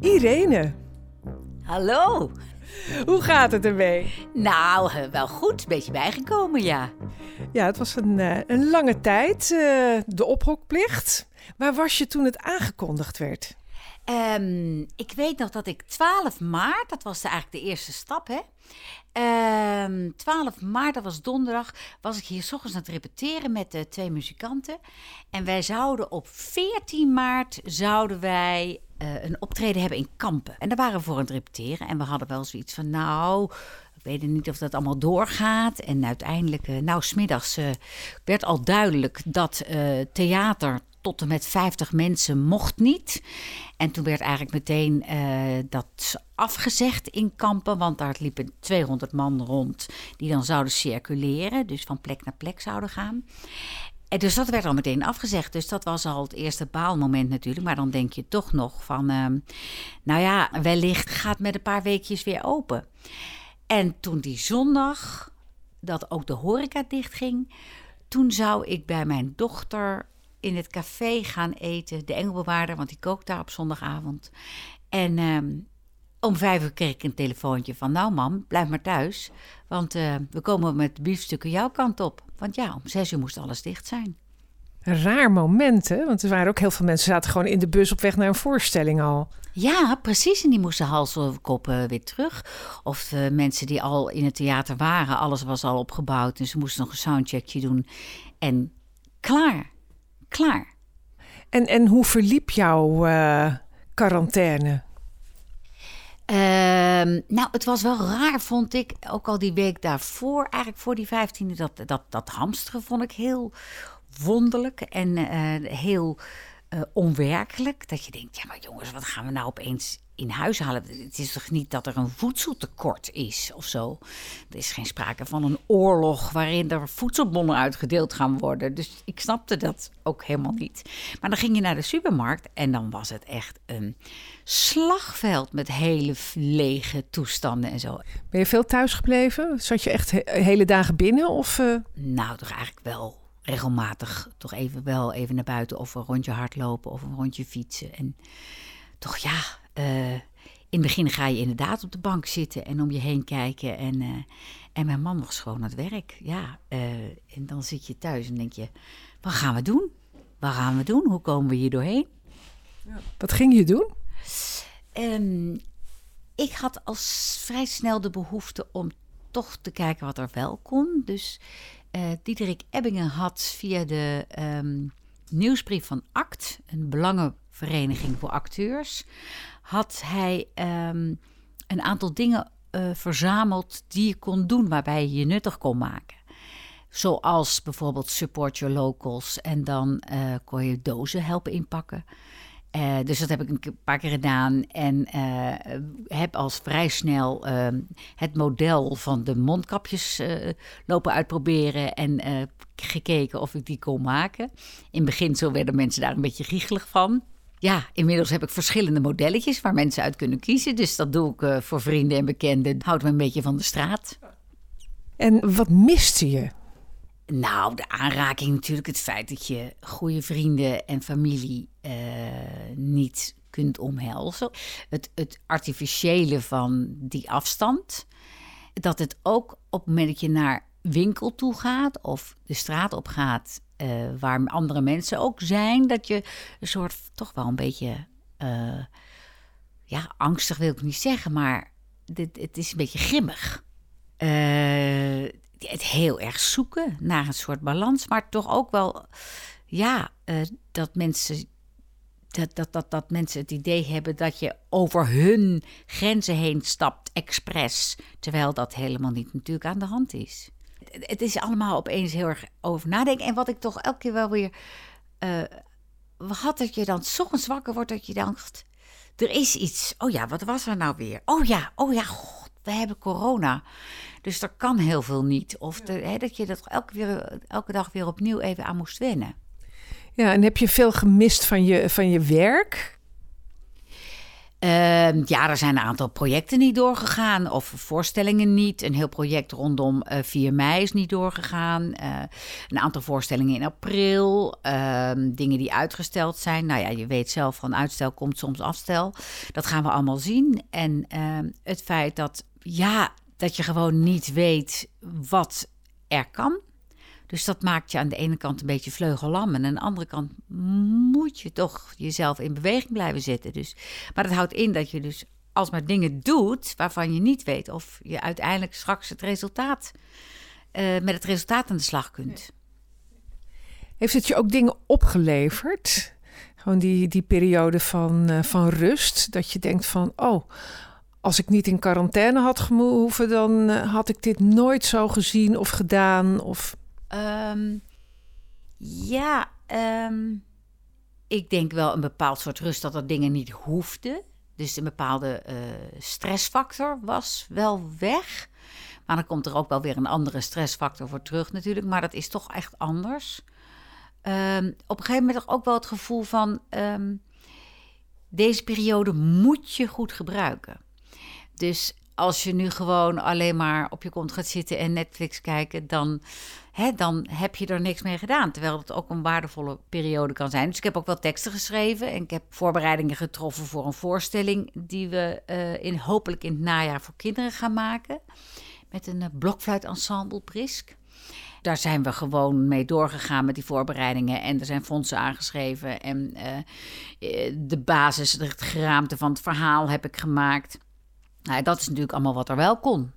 Irene, Hallo. hoe gaat het ermee? Nou, eh, wel goed. Een beetje bijgekomen, ja. Ja, het was een, eh, een lange tijd, eh, de ophokplicht. Waar was je toen het aangekondigd werd? Ehm, ik weet nog dat ik 12 maart, dat was eigenlijk de eerste stap, hè. Ehm, 12 maart, dat was donderdag, was ik hier s ochtends aan het repeteren met de twee muzikanten. En wij zouden op 14 maart zouden wij eh, een optreden hebben in Kampen. En daar waren we voor aan het repeteren. En we hadden wel zoiets van, nou, ik weet niet of dat allemaal doorgaat. En uiteindelijk, eh, nou, smiddags eh, werd al duidelijk dat theater tot en met 50 mensen mocht niet. En toen werd eigenlijk meteen eh, dat afgezegd in kampen, want daar liepen 200 man rond die dan zouden circuleren, dus van plek naar plek zouden gaan. En dus dat werd al meteen afgezegd. Dus dat was al het eerste baalmoment natuurlijk. Maar dan denk je toch nog van, ehm, nou ja, wellicht gaat met een paar weekjes weer open. En toen die zondag, dat ook de horeca dichtging, toen zou ik bij mijn dochter in het café gaan eten. De Engelbewaarder, want die kookt daar op zondagavond. En ehm, om vijf uur kreeg ik een telefoontje van... nou mam, blijf maar thuis, want eh, we komen met biefstukken jouw kant op. Want ja, om zes uur moest alles dicht zijn. Raar moment, hè? Want er waren ook heel veel mensen zaten gewoon in de bus op weg naar een voorstelling al. Ja, precies. En die moesten hals over kop weer terug. Of eh, mensen die al in het theater waren, alles was al opgebouwd. En ze moesten nog een soundcheckje doen. En klaar. Klaar. En, en hoe verliep jouw eh, quarantaine? Ehm, nou, het was wel raar, vond ik. Ook al die week daarvoor, eigenlijk voor die 15e, dat, dat, dat hamsteren vond ik heel wonderlijk en eh, heel eh, onwerkelijk. Dat je denkt, ja, maar jongens, wat gaan we nou opeens in huis halen? Het is toch niet dat er een voedseltekort is of zo? Er is geen sprake van een oorlog waarin er voedselbonnen uitgedeeld gaan worden. Dus ik snapte dat ook helemaal niet. Maar dan ging je naar de supermarkt en dan was het echt een slagveld met hele lege toestanden en zo. Ben je veel thuis gebleven? Zat je echt he- hele dagen binnen? Of, eh, Nou, toch eigenlijk wel regelmatig. Toch even wel even naar buiten of een rondje hardlopen of een rondje fietsen. En toch ja, eh, in het begin ga je inderdaad op de bank zitten en om je heen kijken. En, eh, en mijn man was gewoon aan het werk. Ja, eh, en dan zit je thuis en denk je, wat gaan we doen? Wat gaan we doen? Hoe komen we hier doorheen? wat ging je doen? Ehm, ik had als vrij snel de behoefte om toch te kijken wat er wel kon. Dus Diederik Ebbingen had via de ehm, nieuwsbrief van ACT, een belangenvereniging voor acteurs, had hij ehm, een aantal dingen eh, verzameld die je kon doen, waarbij je je nuttig kon maken. Zoals bijvoorbeeld support your locals en dan eh, kon je dozen helpen inpakken. Eh, dus dat heb ik een paar keer gedaan en heb als vrij snel eh, het model van de mondkapjes lopen uitproberen en gekeken of ik die kon maken. In beginsel werden mensen daar een beetje giechelig van. Ja, inmiddels heb ik verschillende modelletjes waar mensen uit kunnen kiezen. Dus dat doe ik eh, voor vrienden en bekenden. Houdt me een beetje van de straat. En wat miste je? Nou, de aanraking natuurlijk. Het feit dat je goede vrienden en familie eh, niet kunt omhelzen. Het, het artificiële van die afstand. Dat het ook op het moment dat je naar winkel toe gaat of de straat op gaat... eh, waar andere mensen ook zijn... dat je een soort toch wel een beetje... eh, ja, angstig wil ik niet zeggen, maar dit, het is een beetje grimmig. Eh, het heel erg zoeken naar een soort balans, maar toch ook wel, ja, dat mensen. Dat, dat, dat, dat mensen het idee hebben dat je over hun grenzen heen stapt, expres. Terwijl dat helemaal niet natuurlijk aan de hand is. Het, is allemaal opeens heel erg over nadenken. En wat ik toch elke keer wel weer. eh had dat je dan ochtends wakker wordt, dat je dacht. Er is iets. Oh ja, wat was er nou weer? Oh ja, oh ja, god, we hebben corona. Dus er kan heel veel niet. Of de, hè, dat je dat elke, weer, elke dag weer opnieuw even aan moest wennen. Ja, en heb je veel gemist van je, van je werk? Ehm, ja, er zijn een aantal projecten niet doorgegaan of voorstellingen niet. Een heel project rondom uh, eh, 4 mei is niet doorgegaan. Uh, een aantal voorstellingen in april. Ehm, dingen die uitgesteld zijn. Nou ja, je weet zelf van uitstel komt soms afstel. Dat gaan we allemaal zien. En ehm, het feit dat, ja, dat je gewoon niet weet wat er kan. Dus dat maakt je aan de ene kant een beetje vleugellam. En aan de andere kant moet je toch jezelf in beweging blijven zetten. Dus, maar dat houdt in dat je dus alsmaar dingen doet waarvan je niet weet of je uiteindelijk straks het resultaat, uh, met het resultaat aan de slag kunt. Heeft het je ook dingen opgeleverd? Gewoon die, die periode van, uh, van rust. Dat je denkt van, oh, als ik niet in quarantaine had gehoeven, dan uh, had ik dit nooit zo gezien of gedaan. Of Um, ja, um, ik denk wel een bepaald soort rust dat er dingen niet hoefden. Dus een bepaalde uh, stressfactor was wel weg. Maar dan komt er ook wel weer een andere stressfactor voor terug natuurlijk. Maar dat is toch echt anders. Um, op een gegeven moment ook wel het gevoel van... deze periode moet je goed gebruiken. Dus als je nu gewoon alleen maar op je kont gaat zitten en Netflix kijken, dan, hè, dan heb je er niks mee gedaan. Terwijl het ook een waardevolle periode kan zijn. Dus ik heb ook wel teksten geschreven en ik heb voorbereidingen getroffen voor een voorstelling die we uh, in, hopelijk in het najaar voor kinderen gaan maken. Met een uh, blokfluitensemble Brisk. Daar zijn we gewoon mee doorgegaan met die voorbereidingen. En er zijn fondsen aangeschreven. En uh, de basis, het geraamte van het verhaal heb ik gemaakt. Nou, dat is natuurlijk allemaal wat er wel kon.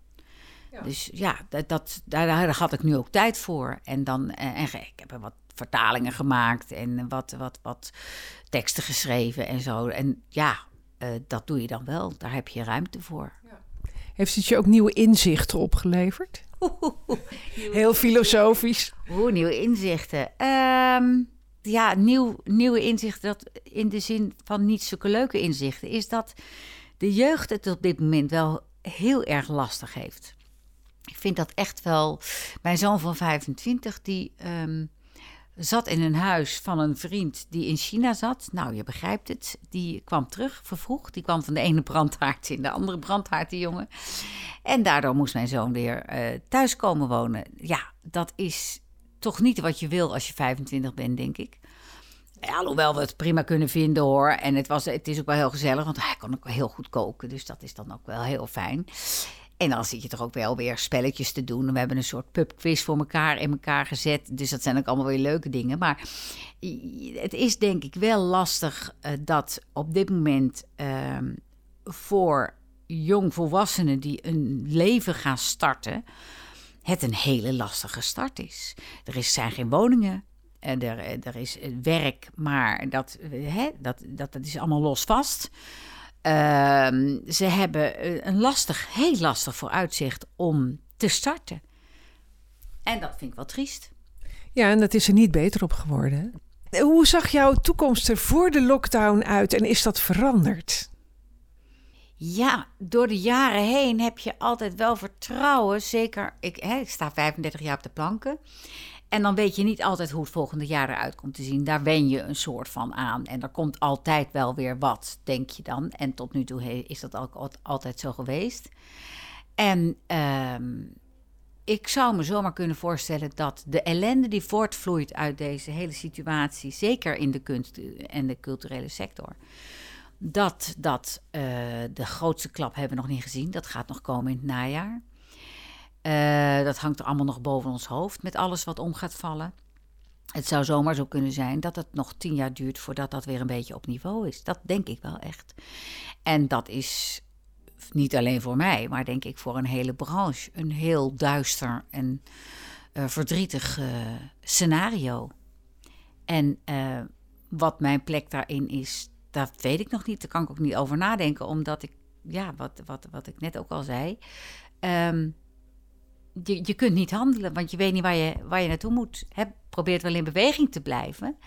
Ja. Dus ja, dat, dat, daar, daar had ik nu ook tijd voor. En, dan, en, en ik heb er wat vertalingen gemaakt en wat, wat, wat teksten geschreven en zo. En ja, uh, dat doe je dan wel. Daar heb je ruimte voor. Ja. Heeft het je ook nieuwe inzichten opgeleverd? Heel filosofisch. Oeh, nieuwe inzichten. Um, ja, nieuw, nieuwe inzichten dat in de zin van niet zulke leuke inzichten is dat de jeugd het op dit moment wel heel erg lastig heeft. Ik vind dat echt wel. Mijn zoon van 25, die um, zat in een huis van een vriend die in China zat. Nou, je begrijpt het. Die kwam terug, vervroegd. Die kwam van de ene brandhaard in de andere brandhaard, die jongen. En daardoor moest mijn zoon weer uh, thuis komen wonen. Ja, dat is toch niet wat je wil als je 25 bent, denk ik. Ja, alhoewel we het prima kunnen vinden hoor. En het, was, het is ook wel heel gezellig, want hij kan ook heel goed koken. Dus dat is dan ook wel heel fijn. En dan zit je toch ook wel weer spelletjes te doen. We hebben een soort pubquiz voor elkaar in elkaar gezet. Dus dat zijn ook allemaal weer leuke dingen. Maar het is denk ik wel lastig uh, dat op dit moment uh, voor jongvolwassenen die een leven gaan starten, het een hele lastige start is. Er zijn geen woningen. En er, er is werk, maar dat, hè, dat, dat, dat is allemaal los vast. Uh, ze hebben een lastig, heel lastig vooruitzicht om te starten. En dat vind ik wel triest. Ja, en dat is er niet beter op geworden. Hoe zag jouw toekomst er voor de lockdown uit en is dat veranderd? Ja, door de jaren heen heb je altijd wel vertrouwen. Zeker, ik, hè, ik sta 35 jaar op de planken. En dan weet je niet altijd hoe het volgende jaar eruit komt te zien. Daar wen je een soort van aan. En er komt altijd wel weer wat, denk je dan. En tot nu toe is dat ook altijd zo geweest. En uh, ik zou me zomaar kunnen voorstellen dat de ellende die voortvloeit uit deze hele situatie, zeker in de kunst en de culturele sector, dat dat uh, de grootste klap hebben we nog niet gezien. Dat gaat nog komen in het najaar. Uh, dat hangt er allemaal nog boven ons hoofd met alles wat om gaat vallen. Het zou zomaar zo kunnen zijn dat het nog tien jaar duurt voordat dat weer een beetje op niveau is. Dat denk ik wel echt. En dat is niet alleen voor mij, maar denk ik voor een hele branche een heel duister en uh, verdrietig uh, scenario. En wat mijn plek daarin is, dat weet ik nog niet. Daar kan ik ook niet over nadenken, omdat ik, ja, wat, wat, wat ik net ook al zei. Um, je, je kunt niet handelen, want je weet niet waar je, waar je naartoe moet. He, probeert wel in beweging te blijven.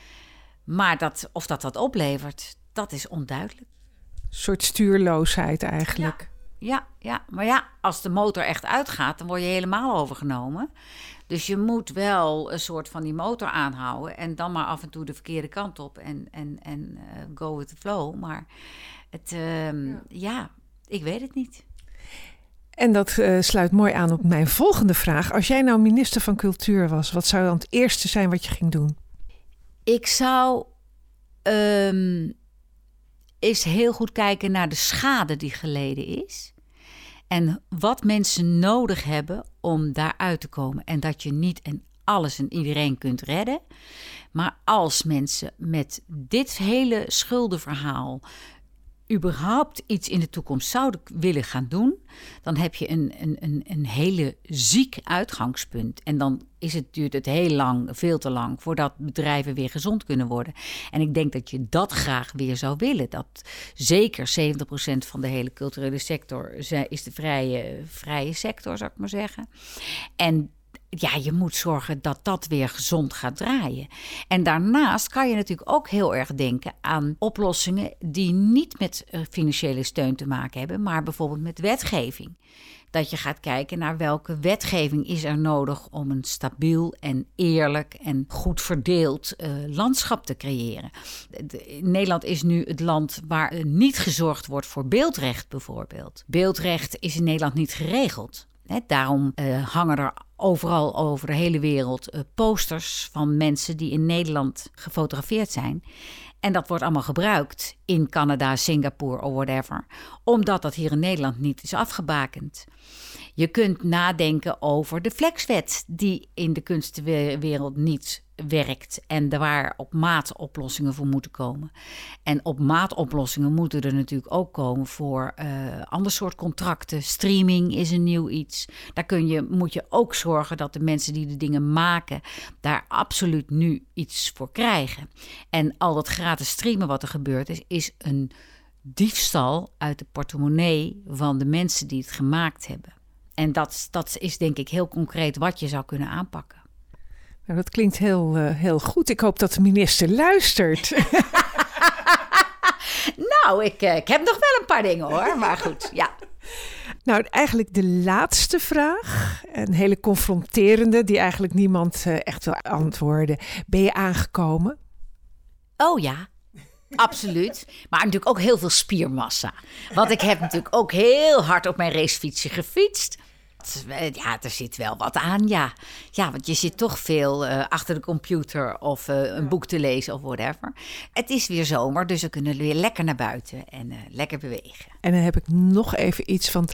Maar dat, of dat dat oplevert, dat is onduidelijk. Een soort stuurloosheid eigenlijk. ja, ja. Maar ja, als de motor echt uitgaat, dan word je helemaal overgenomen. Dus je moet wel een soort van die motor aanhouden en dan maar af en toe de verkeerde kant op en, en, en uh, go with the flow. Maar het, uh, ja. ja. ik weet het niet. En dat uh, sluit mooi aan op mijn volgende vraag. Als jij nou minister van Cultuur was, wat zou dan het eerste zijn wat je ging doen? Ik zou um, eens heel goed kijken naar de schade die geleden is. En wat mensen nodig hebben om daaruit te komen. En dat je niet en alles en iedereen kunt redden. Maar als mensen met dit hele schuldenverhaal überhaupt iets in de toekomst zouden willen gaan doen, dan heb je een, een, een, een hele ziek uitgangspunt. En dan is het, duurt het heel lang, veel te lang, voordat bedrijven weer gezond kunnen worden. En ik denk dat je dat graag weer zou willen. Dat zeker 70% van de hele culturele sector is de vrije, vrije sector, zou ik maar zeggen. En ja, je moet zorgen dat dat weer gezond gaat draaien. En daarnaast kan je natuurlijk ook heel erg denken aan oplossingen die niet met eh, financiële steun te maken hebben, maar bijvoorbeeld met wetgeving. Dat je gaat kijken naar welke wetgeving is er nodig om een stabiel en eerlijk en goed verdeeld uh, landschap te creëren. Nederland is nu het land waar niet gezorgd wordt voor beeldrecht bijvoorbeeld. Beeldrecht is in Nederland niet geregeld. Daarom uh, hangen er overal over de hele wereld uh, posters van mensen die in Nederland gefotografeerd zijn. En dat wordt allemaal gebruikt in Canada, Singapore of whatever, omdat dat hier in Nederland niet is afgebakend. Je kunt nadenken over de flexwet, die in de kunstenwereld niet werkt en waar op maat oplossingen voor moeten komen. En op maat oplossingen moeten er natuurlijk ook komen voor uh, ander soort contracten. Streaming is een nieuw iets. Daar kun je, moet je ook zorgen dat de mensen die de dingen maken daar absoluut nu iets voor krijgen. En al dat gratis streamen wat er gebeurt is, is een diefstal uit de portemonnee van de mensen die het gemaakt hebben. En dat, dat is denk ik heel concreet wat je zou kunnen aanpakken. Nou, dat klinkt heel, uh, heel goed. Ik hoop dat de minister luistert. nou, ik, uh, ik heb nog wel een paar dingen hoor, maar goed, ja. Nou, eigenlijk de laatste vraag, een hele confronterende, die eigenlijk niemand uh, echt wil antwoorden. Ben je aangekomen? Oh ja, Absoluut. Maar natuurlijk ook heel veel spiermassa. Want ik heb natuurlijk ook heel hard op mijn racefietsje gefietst. Ja, er zit wel wat aan, ja. Ja, want je zit toch veel uh, achter de computer of uh, een boek te lezen of whatever. Het is weer zomer, dus we kunnen weer lekker naar buiten en uh, lekker bewegen. En dan heb ik nog even iets, want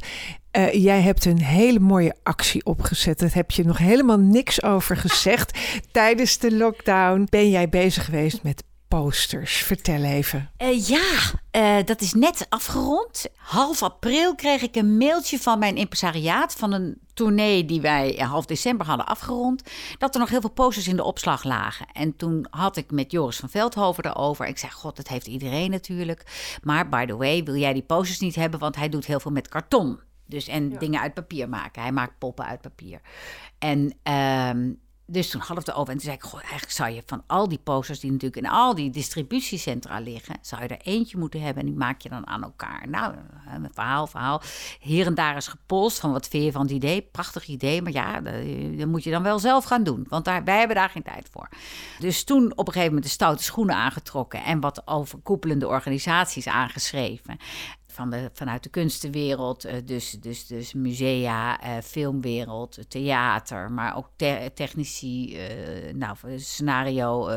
jij hebt een hele mooie actie opgezet. Daar heb je nog helemaal niks over gezegd. Tijdens de lockdown ben jij bezig geweest met posters. Vertel even. Uh, ja, uh, dat is net afgerond. Half april kreeg ik een mailtje van mijn impresariaat van een tournee die wij half december hadden afgerond. Dat er nog heel veel posters in de opslag lagen. En toen had ik met Joris van Veldhoven erover. Ik zei: God, dat heeft iedereen natuurlijk. Maar by the way, wil jij die posters niet hebben? Want hij doet heel veel met karton. Dus en dingen uit papier maken. Hij maakt poppen uit papier. En uh, dus toen hadden we het over. En toen zei ik, goh, eigenlijk zou je van al die posters die natuurlijk in al die distributiecentra liggen, zou je er eentje moeten hebben en die maak je dan aan elkaar. Nou, een verhaal, verhaal. Hier en daar is gepolst van wat vind je van het idee? Prachtig idee, maar ja, dat moet je dan wel zelf gaan doen. Want daar, wij hebben daar geen tijd voor. Dus toen op een gegeven moment de stoute schoenen aangetrokken en wat overkoepelende organisaties aangeschreven van de, vanuit de kunstenwereld, uh, dus, dus, dus musea, uh, filmwereld, theater, maar ook te technici, uh, nou, scenario,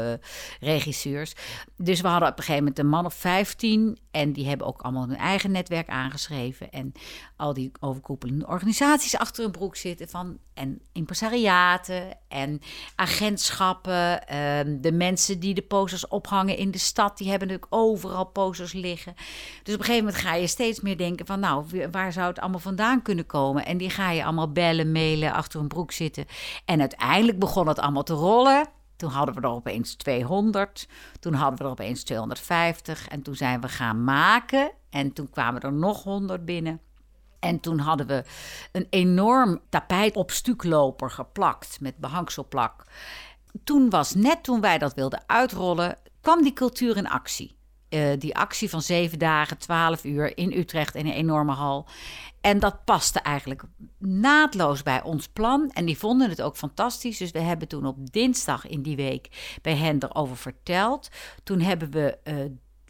regisseurs. Dus we hadden op een gegeven moment een man of 15 en die hebben ook allemaal hun eigen netwerk aangeschreven en al die overkoepelende organisaties achter hun broek zitten van en impresariaten en agentschappen, ehm, de mensen die de posters ophangen in de stad, die hebben natuurlijk overal posters liggen. Dus op een gegeven moment ga je steeds meer denken van nou, waar zou het allemaal vandaan kunnen komen? En die ga je allemaal bellen, mailen, achter een broek zitten. En uiteindelijk begon het allemaal te rollen. Toen hadden we er opeens 200. Toen hadden we er opeens 250. En toen zijn we gaan maken. En toen kwamen er nog 100 binnen. En toen hadden we een enorm tapijt op stukloper geplakt met behangselplak. Toen was net toen wij dat wilden uitrollen, kwam die cultuur in actie. Eh, die actie van zeven dagen, twaalf uur in Utrecht in een enorme hal. En dat paste eigenlijk naadloos bij ons plan. En die vonden het ook fantastisch. Dus we hebben toen op dinsdag in die week bij hen erover verteld. Toen hebben we uh,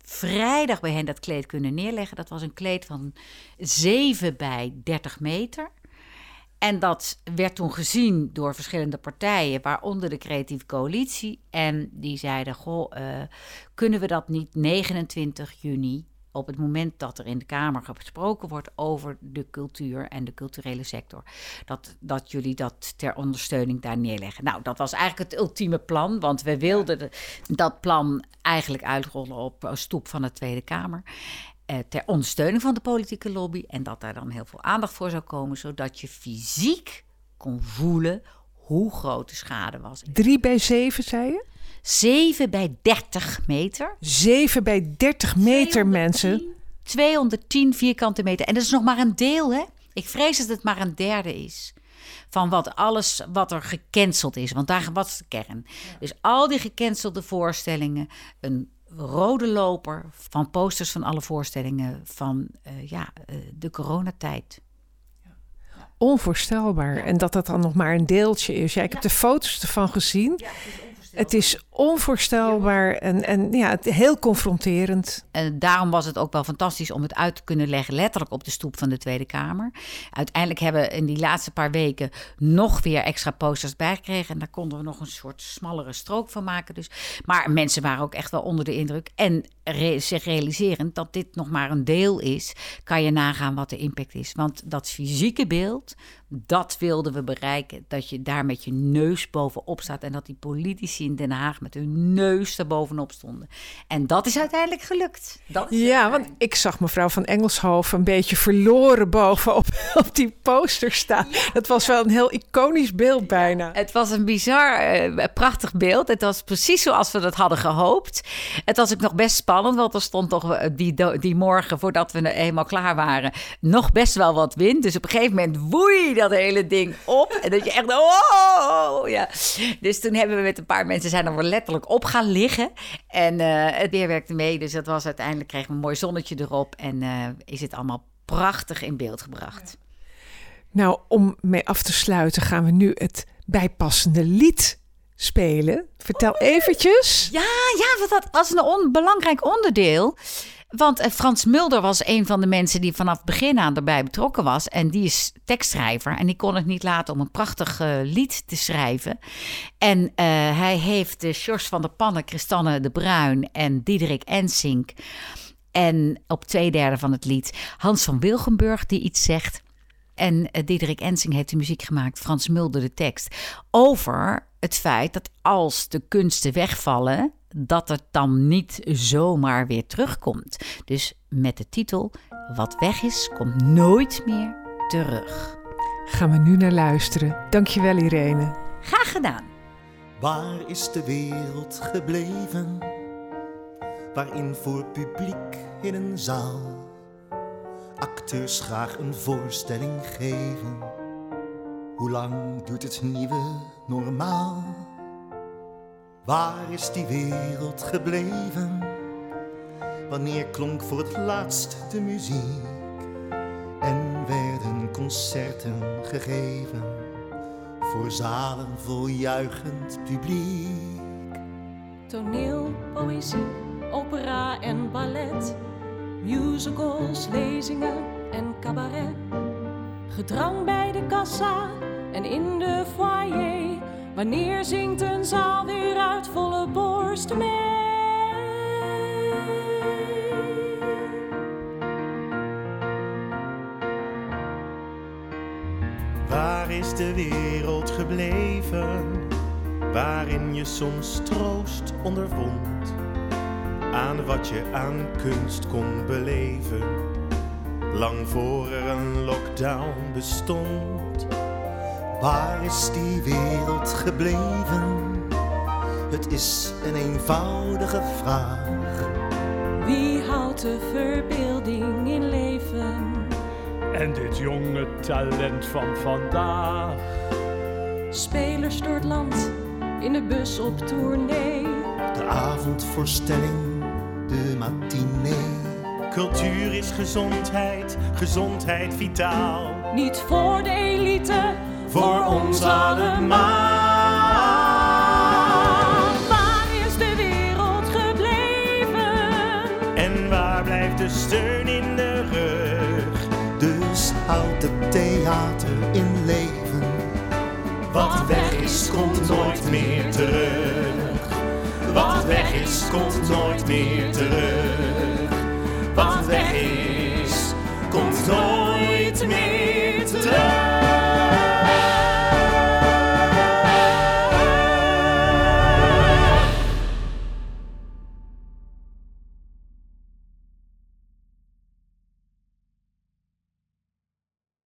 vrijdag bij hen dat kleed kunnen neerleggen. Dat was een kleed van 7 bij 30 meter. En dat werd toen gezien door verschillende partijen, waaronder de Creatieve Coalitie. En die zeiden: Goh, uh, kunnen we dat niet 29 juni, op het moment dat er in de Kamer gesproken wordt over de cultuur en de culturele sector, dat, dat jullie dat ter ondersteuning daar neerleggen? Nou, dat was eigenlijk het ultieme plan, want we wilden dat plan eigenlijk uitrollen op stoep van de Tweede Kamer. Eh, ter ondersteuning van de politieke lobby. En dat daar dan heel veel aandacht voor zou komen, zodat je fysiek kon voelen hoe groot de schade was. 3 bij 7, zei je? 7 bij 30 meter. 7 bij 30 meter, mensen. 210 vierkante meter. En dat is nog maar een deel, hè? Ik vrees dat het maar een derde is. Van wat alles wat er gecanceld is. Want daar was de kern. Dus al die gecancelde voorstellingen. Een rode loper van posters van alle voorstellingen van uh, ja, uh, de coronatijd. Onvoorstelbaar. En dat dat dan nog maar een deeltje is. Ja, ik heb de foto's ervan gezien. Ja, het is onvoorstelbaar en, en ja, heel confronterend. En daarom was het ook wel fantastisch om het uit te kunnen leggen, letterlijk op de stoep van de Tweede Kamer. Uiteindelijk hebben we in die laatste paar weken nog weer extra posters bijgekregen. En daar konden we nog een soort smallere strook van maken. Dus. Maar mensen waren ook echt wel onder de indruk. En zich realiserend dat dit nog maar een deel is, kan je nagaan wat de impact is. Want dat fysieke beeld, dat wilden we bereiken. Dat je daar met je neus bovenop staat en dat die politici in Den Haag met hun neus er bovenop stonden. En dat is uiteindelijk gelukt. Dat ja, want ik zag mevrouw van Engelshoven een beetje verloren bovenop op die poster staan. Dat was wel een heel iconisch beeld bijna. Het was een bizar, uh, prachtig beeld. Het was precies zoals we dat hadden gehoopt. Het was ook nog best spannend, want er stond toch eh, die, die morgen, voordat we eenmaal klaar waren, nog best wel wat wind. Dus op een gegeven moment woei dat hele ding op. En dat je echt, oh, ja. Dus toen hebben we met een paar mensen zijn er letterlijk op gaan liggen. En uh, het weer werkte mee. Dus dat was uiteindelijk kregen we een mooi zonnetje erop. En uh, is het allemaal prachtig in beeld gebracht. Nou, om mee af te sluiten gaan we nu het bijpassende lied spelen. Vertel eventjes. Ja, ja, wat dat als een belangrijk onderdeel. Want eh, Frans Mulder was een van de mensen die vanaf begin aan erbij betrokken was. En die is tekstschrijver. En die kon het niet laten om een prachtig uh, lied te schrijven. En uh, hij heeft uh, Sjors van der Pannen, Christanne de Bruin en Diederik Ensink. En op twee derde van het lied Hans van Wilgenburg die iets zegt. En Diederik Ensing heeft de muziek gemaakt, Frans Mulder de tekst. Over het feit dat als de kunsten wegvallen, dat het dan niet zomaar weer terugkomt. Dus met de titel Wat weg is, komt nooit meer terug. Gaan we nu naar luisteren. Dankjewel Irene. Graag gedaan. Waar is de wereld gebleven? Waarin voor publiek in een zaal acteurs graag een voorstelling geven. Hoe lang duurt het nieuwe normaal? Waar is die wereld gebleven? Wanneer klonk voor het laatst de muziek en werden concerten gegeven voor zalen vol juichend publiek? Toneel, poëzie, opera en ballet, musicals, lezingen en cabaret, gedrang bij de kassa en in de foyer Wanneer zingt een zaal weer uit volle borst mee? Waar is de wereld gebleven, waarin je soms troost ondervond aan wat je aan kunst kon beleven, lang voor er een lockdown bestond? Waar is die wereld gebleven? Het is een eenvoudige vraag. Wie houdt de verbeelding in leven? En dit jonge talent van vandaag. Spelers door het land, in de bus op tournee. De avondvoorstelling de matinee. Cultuur is gezondheid, gezondheid vitaal. Niet voor de elite, Voor ons allemaal. Waar is de wereld gebleven? En waar blijft de steun in de rug? Dus houdt het theater in leven. Wat weg is, komt nooit meer terug. Wat weg is, komt nooit meer terug.